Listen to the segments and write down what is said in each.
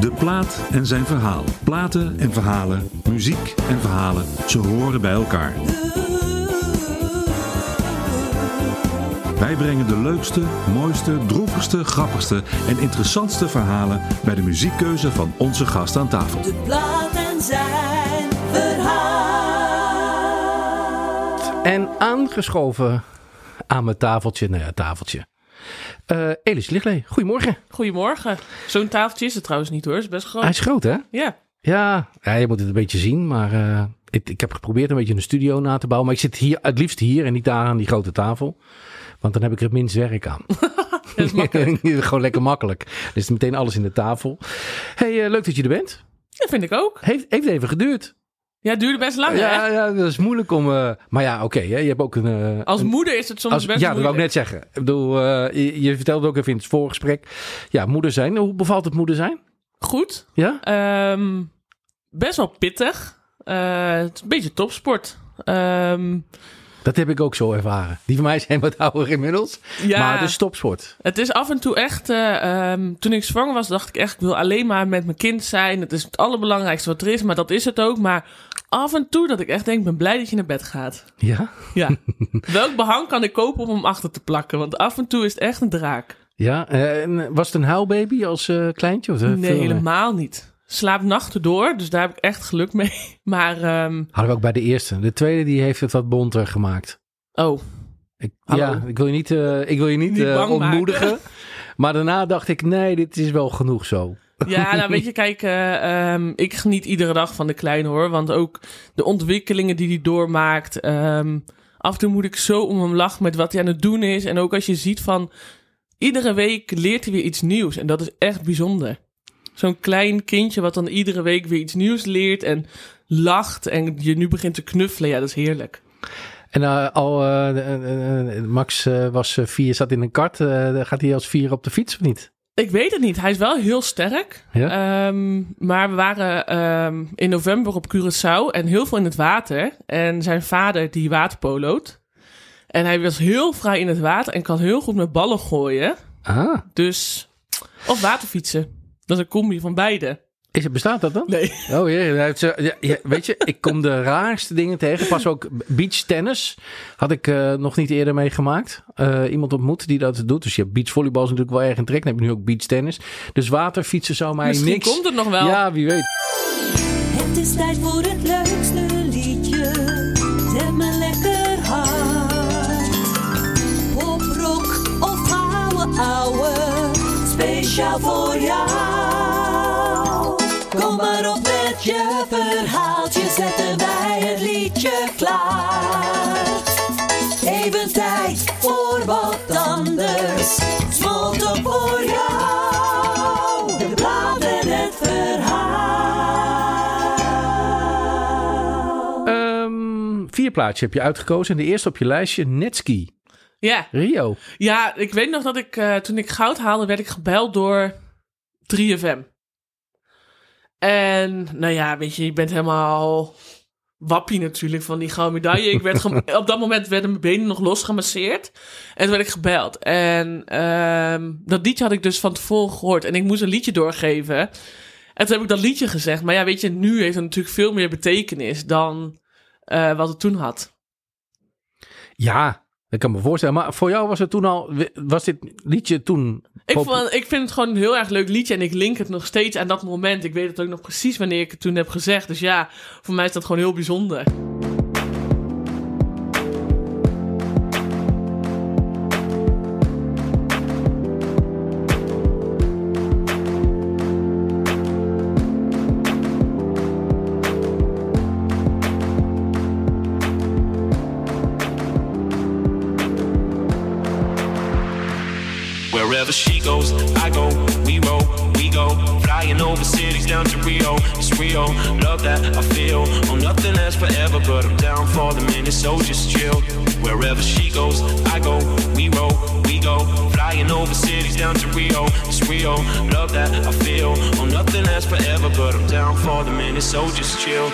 De plaat en zijn verhaal. Platen en verhalen, muziek en verhalen, ze horen bij elkaar. Wij brengen de leukste, mooiste, droevigste, grappigste en interessantste verhalen bij de muziekkeuze van onze gast aan tafel. De plaat en zijn verhaal. En aangeschoven aan mijn tafeltje, nou ja, tafeltje. Eh Elis Lichtlee, goedemorgen. Goedemorgen. Zo'n tafeltje is het trouwens niet hoor. Het is best groot. Hij is groot, hè? Ja. Ja, ja je moet het een beetje zien, maar eh, ik, ik heb geprobeerd een beetje een studio na te bouwen. Maar ik zit hier, het liefst hier en niet daar aan die grote tafel. Want dan heb ik er het minst werk aan. Dat is makkelijk. Gewoon lekker makkelijk. Er is meteen alles in de tafel. hey, eh, leuk dat je er bent. Dat vind ik ook. Heeft, heeft even geduurd. Ja, het duurde best lang ja, hè? ja, dat is moeilijk om... eh, maar ja, oké, je hebt ook een... eh, Als een- moeder is het soms als- best ja, dat wou ik net zeggen. Ik bedoel, eh, je, je vertelde ook even in het voorgesprek. Ja, moeder zijn. Hoe bevalt het moeder zijn? Goed. Ja? Ehm, best wel pittig. Het is een beetje topsport. Ehm, Dat heb ik ook zo ervaren. Die van mij zijn wat ouder inmiddels. ja, Maar het is topsport. het is af en toe echt... eh, ehm, toen ik zwanger was, dacht ik echt... Ik wil alleen maar met mijn kind zijn. Het is het allerbelangrijkste wat er is. Maar dat is het ook. Maar af en toe dat ik echt denk... Ik ben blij dat je naar bed gaat. Ja? Ja. Welk behang kan ik kopen om hem achter te plakken? Want af en toe is het echt een draak. Ja? eh, en was het een huilbaby als eh, kleintje? Of, eh, Nee, veel, helemaal niet. Slaap nachten door, dus daar heb ik echt geluk mee. Maar, ehm, Hadden we ook bij de eerste. De tweede die heeft het wat bonter gemaakt. oh, Ik, ja, ik wil je niet, eh, ik wil je niet, ontmoedigen. Maar daarna dacht ik, nee, dit is wel genoeg zo. Ja, nou weet je, kijk, eh, ehm, ik geniet iedere dag van de kleine hoor. Want ook de ontwikkelingen die hij doormaakt. ehm, af en toe moet ik zo om hem lachen met wat hij aan het doen is. En ook als je ziet van, iedere week leert hij weer iets nieuws. En dat is echt bijzonder. Zo'n klein kindje wat dan iedere week weer iets nieuws leert en lacht. En je nu begint te knuffelen, ja, dat is heerlijk. En eh, al, eh, Max was vier, zat in een kart. gaat hij als vier op de fiets of niet? Ik weet het niet. Hij is wel heel sterk. Ja? Ehm, maar we waren ehm, in november op Curaçao en heel veel in het water. En zijn vader die waterpoloot. En hij was heel vrij in het water en kan heel goed met ballen gooien. Ah, Dus, of waterfietsen. Dat is een combi van beide. Is het, bestaat dat dan? Nee. Oh jee, hij heeft ze- ja, ja, weet je, ik kom de raarste dingen tegen. Pas ook beachtennis had ik eh, nog niet eerder meegemaakt. Eh, iemand ontmoet die dat doet. Dus je hebt beachvolleybal is natuurlijk wel erg in trek. Dan heb je nu ook beachtennis. Dus waterfietsen zou mij Misschien niks... komt het nog wel. Ja, wie weet. Het is tijd voor het leukste liedje. Zet me lekker hard. Pop, rock of ouwe ouwe. Speciaal voor Smalltalk voor jou. De plaat en het verhaal. Ehm, vier plaatjes heb je uitgekozen. En de eerste op je lijstje, Netski. Ja. Rio. Ja, ik weet nog dat ik eh, toen ik goud haalde, werd ik gebeld door 3FM. En nou ja, weet je, je bent helemaal wappie natuurlijk van die gouden medaille. Ik werd op dat moment werden mijn benen nog los gemasseerd. En toen werd ik gebeld. En ehm, dat liedje had ik dus van tevoren gehoord. En ik moest een liedje doorgeven. En toen heb ik dat liedje gezegd. Maar ja, weet je, nu heeft het natuurlijk veel meer betekenis dan eh, wat het toen had. Ja, dat kan me voorstellen. Maar voor jou was het toen al... Was dit liedje toen... Ik, vond, ik vind het gewoon een heel erg leuk liedje en ik link het nog steeds aan dat moment. Ik weet het ook nog precies wanneer ik het toen heb gezegd. Dus ja, voor mij is dat gewoon heel bijzonder. But I'm down for the minute, so just chill. Wherever she goes, I go. We roll, we go. Flying over cities down to Rio. It's real, love that I feel. Oh, nothing lasts forever, but I'm down for the minute, so just chill.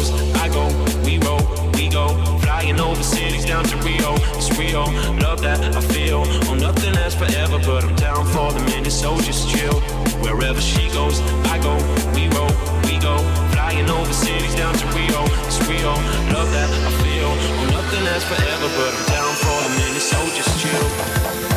Goes, I go. We roll, we go. Flying over cities down to Rio. It's real, love that I feel. Oh, nothing lasts forever, but I'm down for the minute, so just chill. Wherever she goes, I go. We roll, we go. Flying over cities down to Rio. It's real, love that I feel. Oh, nothing lasts forever, but I'm down for the minute, so just chill.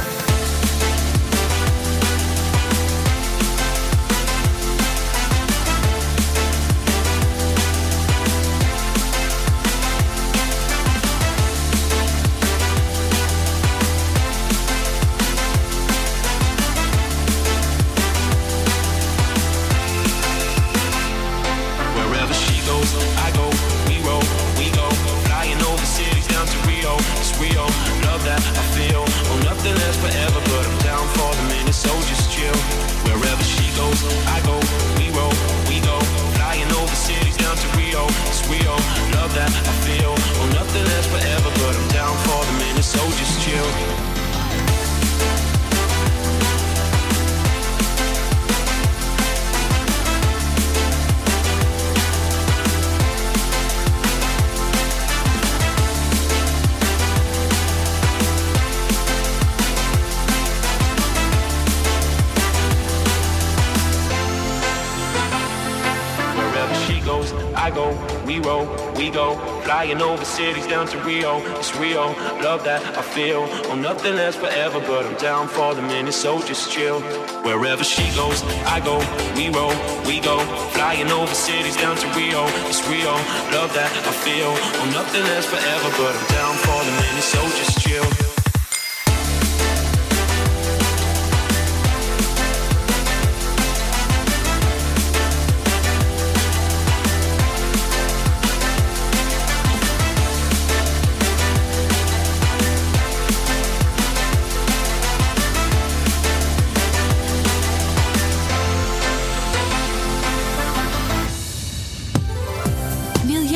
Goes, I go. We roll, we go. Flying over cities down to Rio. It's real, love that I feel. Oh, nothing lasts forever, but I'm down for the minute, so just chill. Wherever she goes, I go. We roll, we go. Flying over cities down to Rio. It's real, love that I feel. Oh, nothing lasts forever, but I'm down for the minute, so just chill.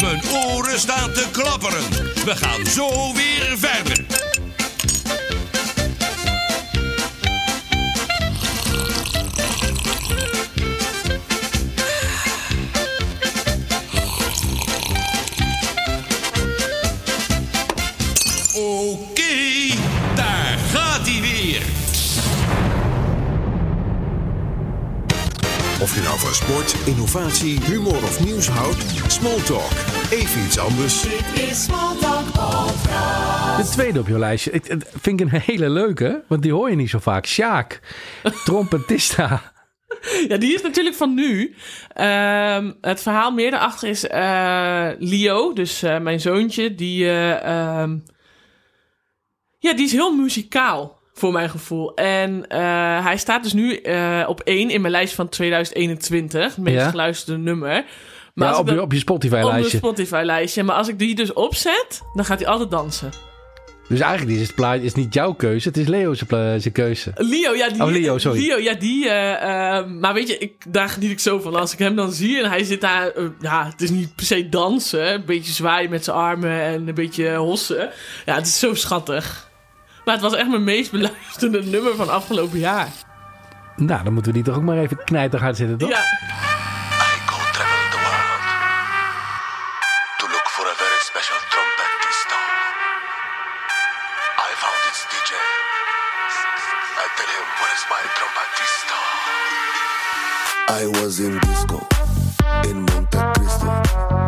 Mijn oren staan te klapperen. We gaan zo weer verder. Sport, innovatie, humor of nieuws houdt, Smalltalk. Even iets anders. De tweede op je lijstje. Ik, vind ik een hele leuke, want die hoor je niet zo vaak. Sjaak, trompetista. Ja, die is natuurlijk van nu. Ehm, het verhaal meer daarachter is eh, Leo, dus eh, mijn zoontje, die, eh, ehm, ja, die is heel muzikaal voor mijn gevoel. En eh, hij staat dus nu eh, op één in mijn lijst van 2021, het meest Ja. geluisterde nummer. Maar Ja, op je, op je op mijn Spotify-lijstje. Spotify-lijstje. Maar als ik die dus opzet, dan gaat hij altijd dansen. Dus eigenlijk is het plaatje is niet jouw keuze, het is Leo's pla- zijn keuze. Leo, ja, die. Oh, Leo, sorry. Leo, ja, die. eh, eh, maar weet je, ik, daar geniet ik zo van. Als ik hem dan zie en hij zit daar. eh, ja, het is niet per se dansen. Een beetje zwaaien met zijn armen en een beetje hossen. Ja, het is zo schattig. Maar het was echt mijn meest beluisterde nummer van afgelopen jaar. Nou, dan moeten we die toch ook maar even knijterhard zetten, toch? Ja, I go travel the world to look for a very special trumpetista. I found its DJ. I tell him, where is my trumpetista? I was in disco in Monte Cristo.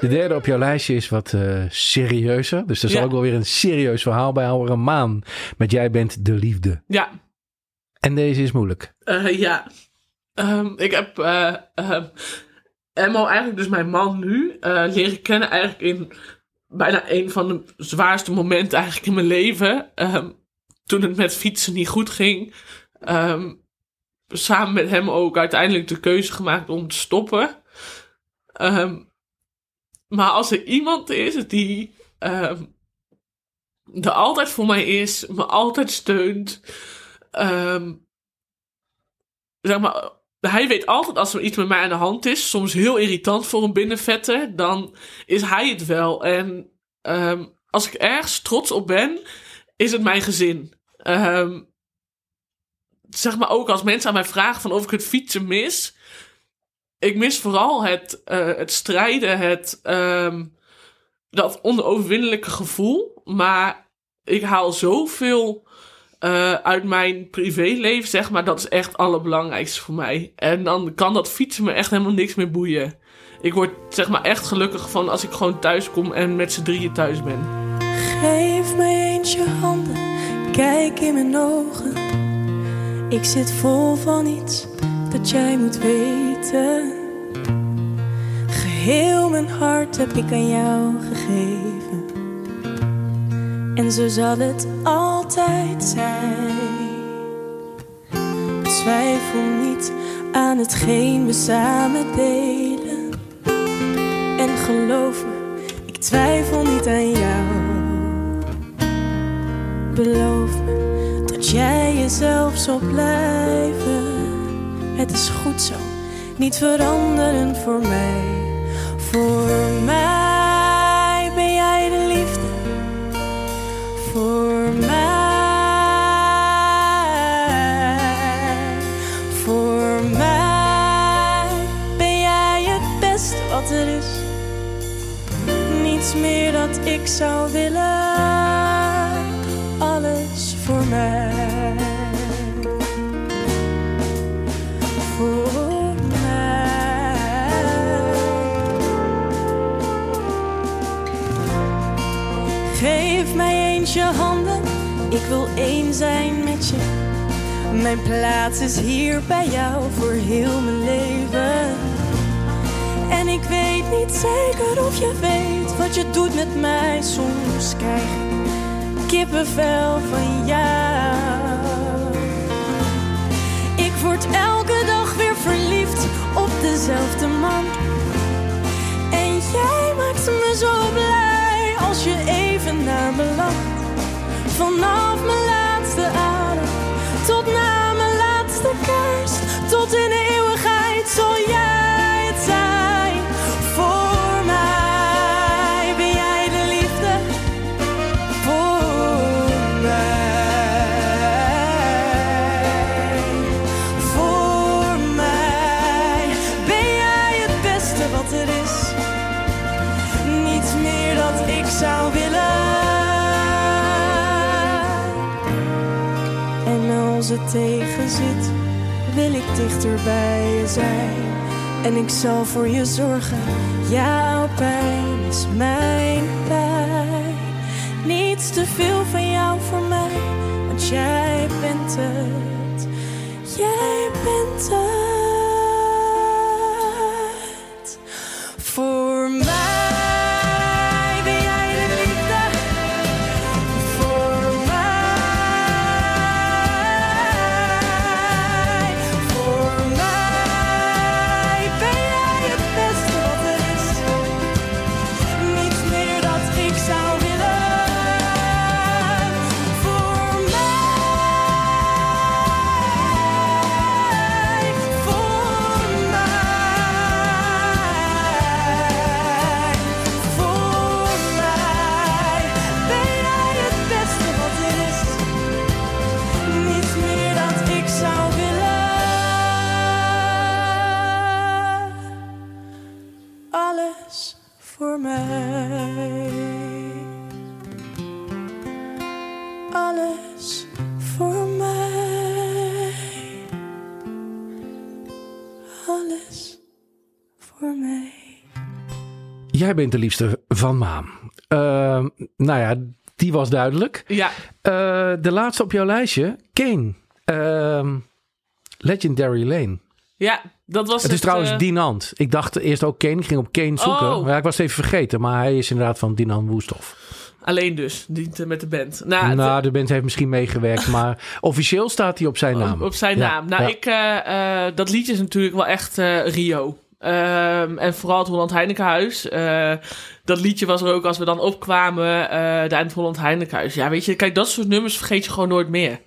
De derde op jouw lijstje is wat eh, serieuzer. Dus er zal Ja. ook wel weer een serieus verhaal bij houden. Een maan met Jij bent de liefde. ja. En deze is moeilijk. Eh, ja. Ehm, ik heb ehm, Emmo, eigenlijk dus mijn man nu, leren kennen eigenlijk in bijna een van de zwaarste momenten eigenlijk in mijn leven. Ehm, toen het met fietsen niet goed ging. Samen met hem ook uiteindelijk de keuze gemaakt om te stoppen. Ehm, maar als er iemand is die ehm, er altijd voor mij is, me altijd steunt. ehm, zeg maar, hij weet altijd als er iets met mij aan de hand is, soms heel irritant voor een binnenvetter, dan is hij het wel. En ehm, als ik ergens trots op ben, is het mijn gezin. Zeg maar ook als mensen aan mij vragen van of ik het fietsen mis. Ik mis vooral het, eh, het strijden, het, ehm, dat onoverwinnelijke gevoel. Maar ik haal zoveel eh, uit mijn privéleven, zeg maar. Dat is echt het allerbelangrijkste voor mij. En dan kan dat fietsen me echt helemaal niks meer boeien. Ik word zeg maar echt gelukkig van als ik gewoon thuis kom en met z'n drieën thuis ben. Geef mij eens je handen, kijk in mijn ogen. Ik zit vol van iets dat jij moet weten. Geheel mijn hart heb ik aan jou gegeven. En zo zal het altijd zijn. Twijfel niet aan hetgeen we samen delen. En geloof me, ik twijfel niet aan jou. Beloof me dat jij jezelf zal blijven. Het is goed zo, niet veranderen voor mij. Voor mij ben jij de liefde. Voor mij, voor mij ben jij het beste wat er is. Niets meer dat ik zou willen. Geef mij eens je handen, ik wil één zijn met je. Mijn plaats is hier bij jou voor heel mijn leven. En ik weet niet zeker of je weet wat je doet met mij. Soms krijg ik kippenvel van jou. Ik word elke dag weer verliefd op dezelfde man. En jij maakt me zo blij naar me. Vanaf mijn zit, wil ik dichter bij je zijn. En ik zal voor je zorgen. Jouw pijn is mijn pijn. Niets te veel van jou voor mij, want jij bent het. Jij bent het. Voor mij voor mij. Alles voor mij. Alles voor mij. Jij bent de liefste van Maan. Uh, nou ja, die was duidelijk. Ja, Uh, de laatste op jouw lijstje, Kane. Ehm, Legendary Lane. Ja, dat was Het is trouwens eh, Dinant. Ik dacht eerst ook Kane. Ik ging op Kane zoeken. Oh. Maar ja, ik was het even vergeten. Maar hij is inderdaad van Dinan Woesthof. Alleen dus, niet eh, met de band. Nou, nou, de band heeft misschien meegewerkt. maar officieel staat hij op zijn naam. Op, op zijn Ja, naam. Nou, ja. ik, eh, dat liedje is natuurlijk wel echt Rio. Ehm, en vooral het Holland Heinekenhuis. Dat liedje was er ook als we dan opkwamen. eh daar in het Holland Heinekenhuis. Ja, weet je, kijk, dat soort nummers vergeet je gewoon nooit meer.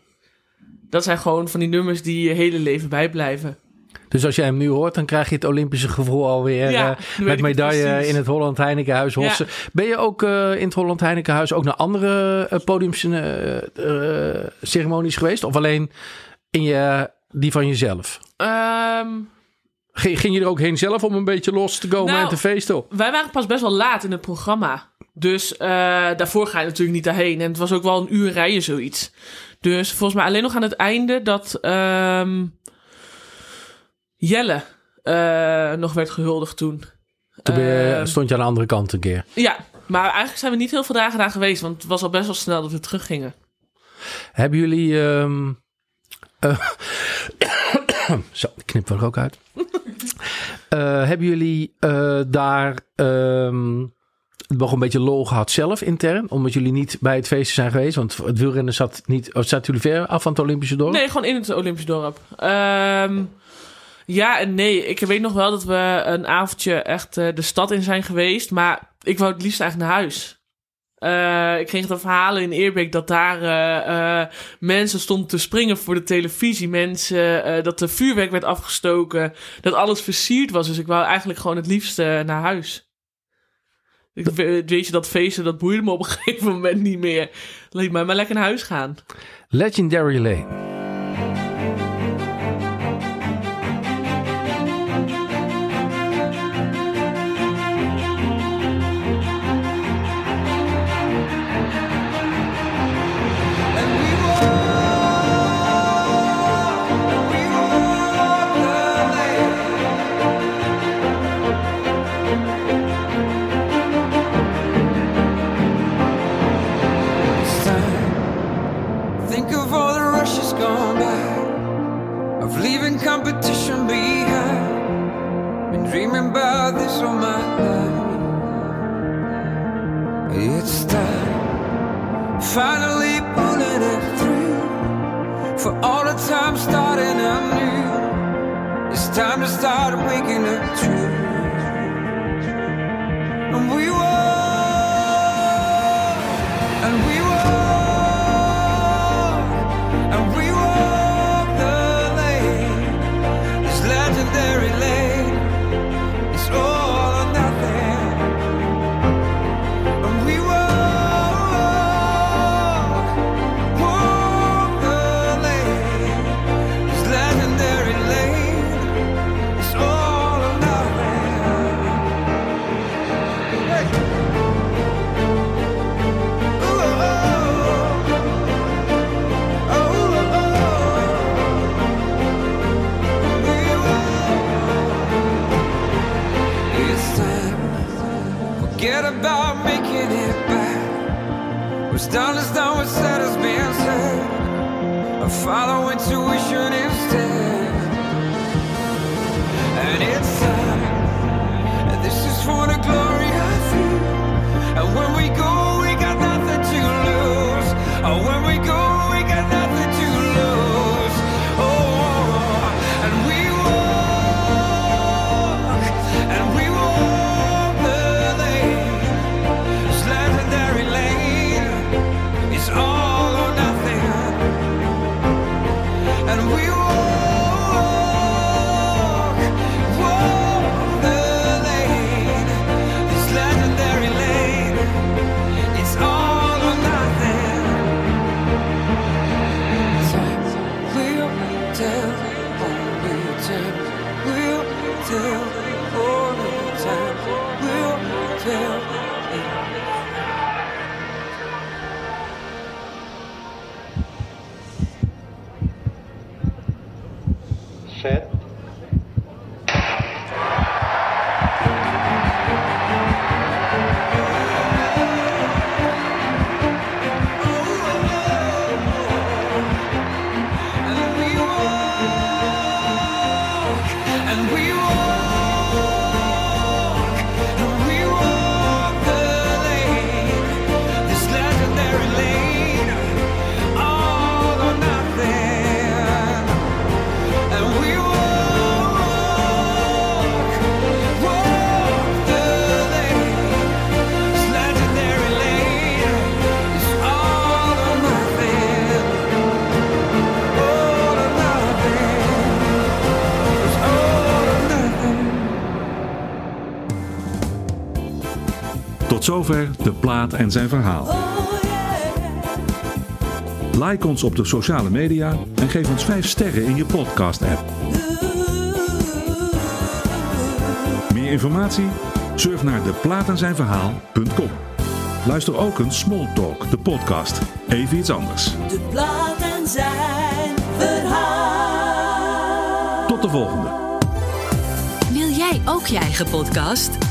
Dat zijn gewoon van die nummers die je hele leven bijblijven. Dus als jij hem nu hoort, dan krijg je het Olympische gevoel alweer. Ja, eh, met medaille in het Holland Heinekenhuis Hossen. Ben je ook eh, in het Holland Heinekenhuis ook naar andere uh, podiumceremonies geweest? Of alleen in je, die van jezelf? Ehm, Ging, ging je er ook heen zelf om een beetje los te komen Nou, en te feesten? wij waren pas best wel laat in het programma. Dus daarvoor ga je natuurlijk niet daarheen. En het was ook wel een uur rijden zoiets. Dus volgens mij alleen nog aan het einde dat ehm, Jelle eh, nog werd gehuldigd toen. Toen je- Ehm, stond je aan de andere kant een keer. Ja, maar eigenlijk zijn we niet heel veel dagen daar geweest. Want het was al best wel snel dat we teruggingen. Hebben jullie... ehm, eh, zo, ik knip er ook uit. Eh, hebben jullie daar ehm, nog een beetje lol gehad zelf intern? Omdat jullie niet bij het feest zijn geweest? Want het wielrennen zat niet... Of zaten jullie ver af van het Olympische dorp? Nee, gewoon in het Olympisch dorp. Ja en nee. Ik weet nog wel dat we een avondje echt eh, de stad in zijn geweest. Maar ik wou het liefst eigenlijk naar huis. Eh, ik kreeg de verhalen in Eerbeek dat daar eh, mensen stonden te springen voor de televisie. Mensen, dat er vuurwerk werd afgestoken. Dat alles versierd was. Dus ik wou eigenlijk gewoon het liefst naar huis. Ik we- weet je, dat feesten, dat boeide me op een gegeven moment niet meer. Laat mij maar lekker naar huis gaan. Legendary Lane. It's time, finally follow intuition instead. And it's time. This is for the glory Tot zover de plaat en zijn verhaal. Like ons op de sociale media en geef ons 5 sterren in je podcast-app. Meer informatie? Surf naar deplaatenzijnverhaal.com. Luister ook een Small Talk, de podcast. Even iets anders. De plaat en zijn verhaal. Tot de volgende. Wil jij ook je eigen podcast?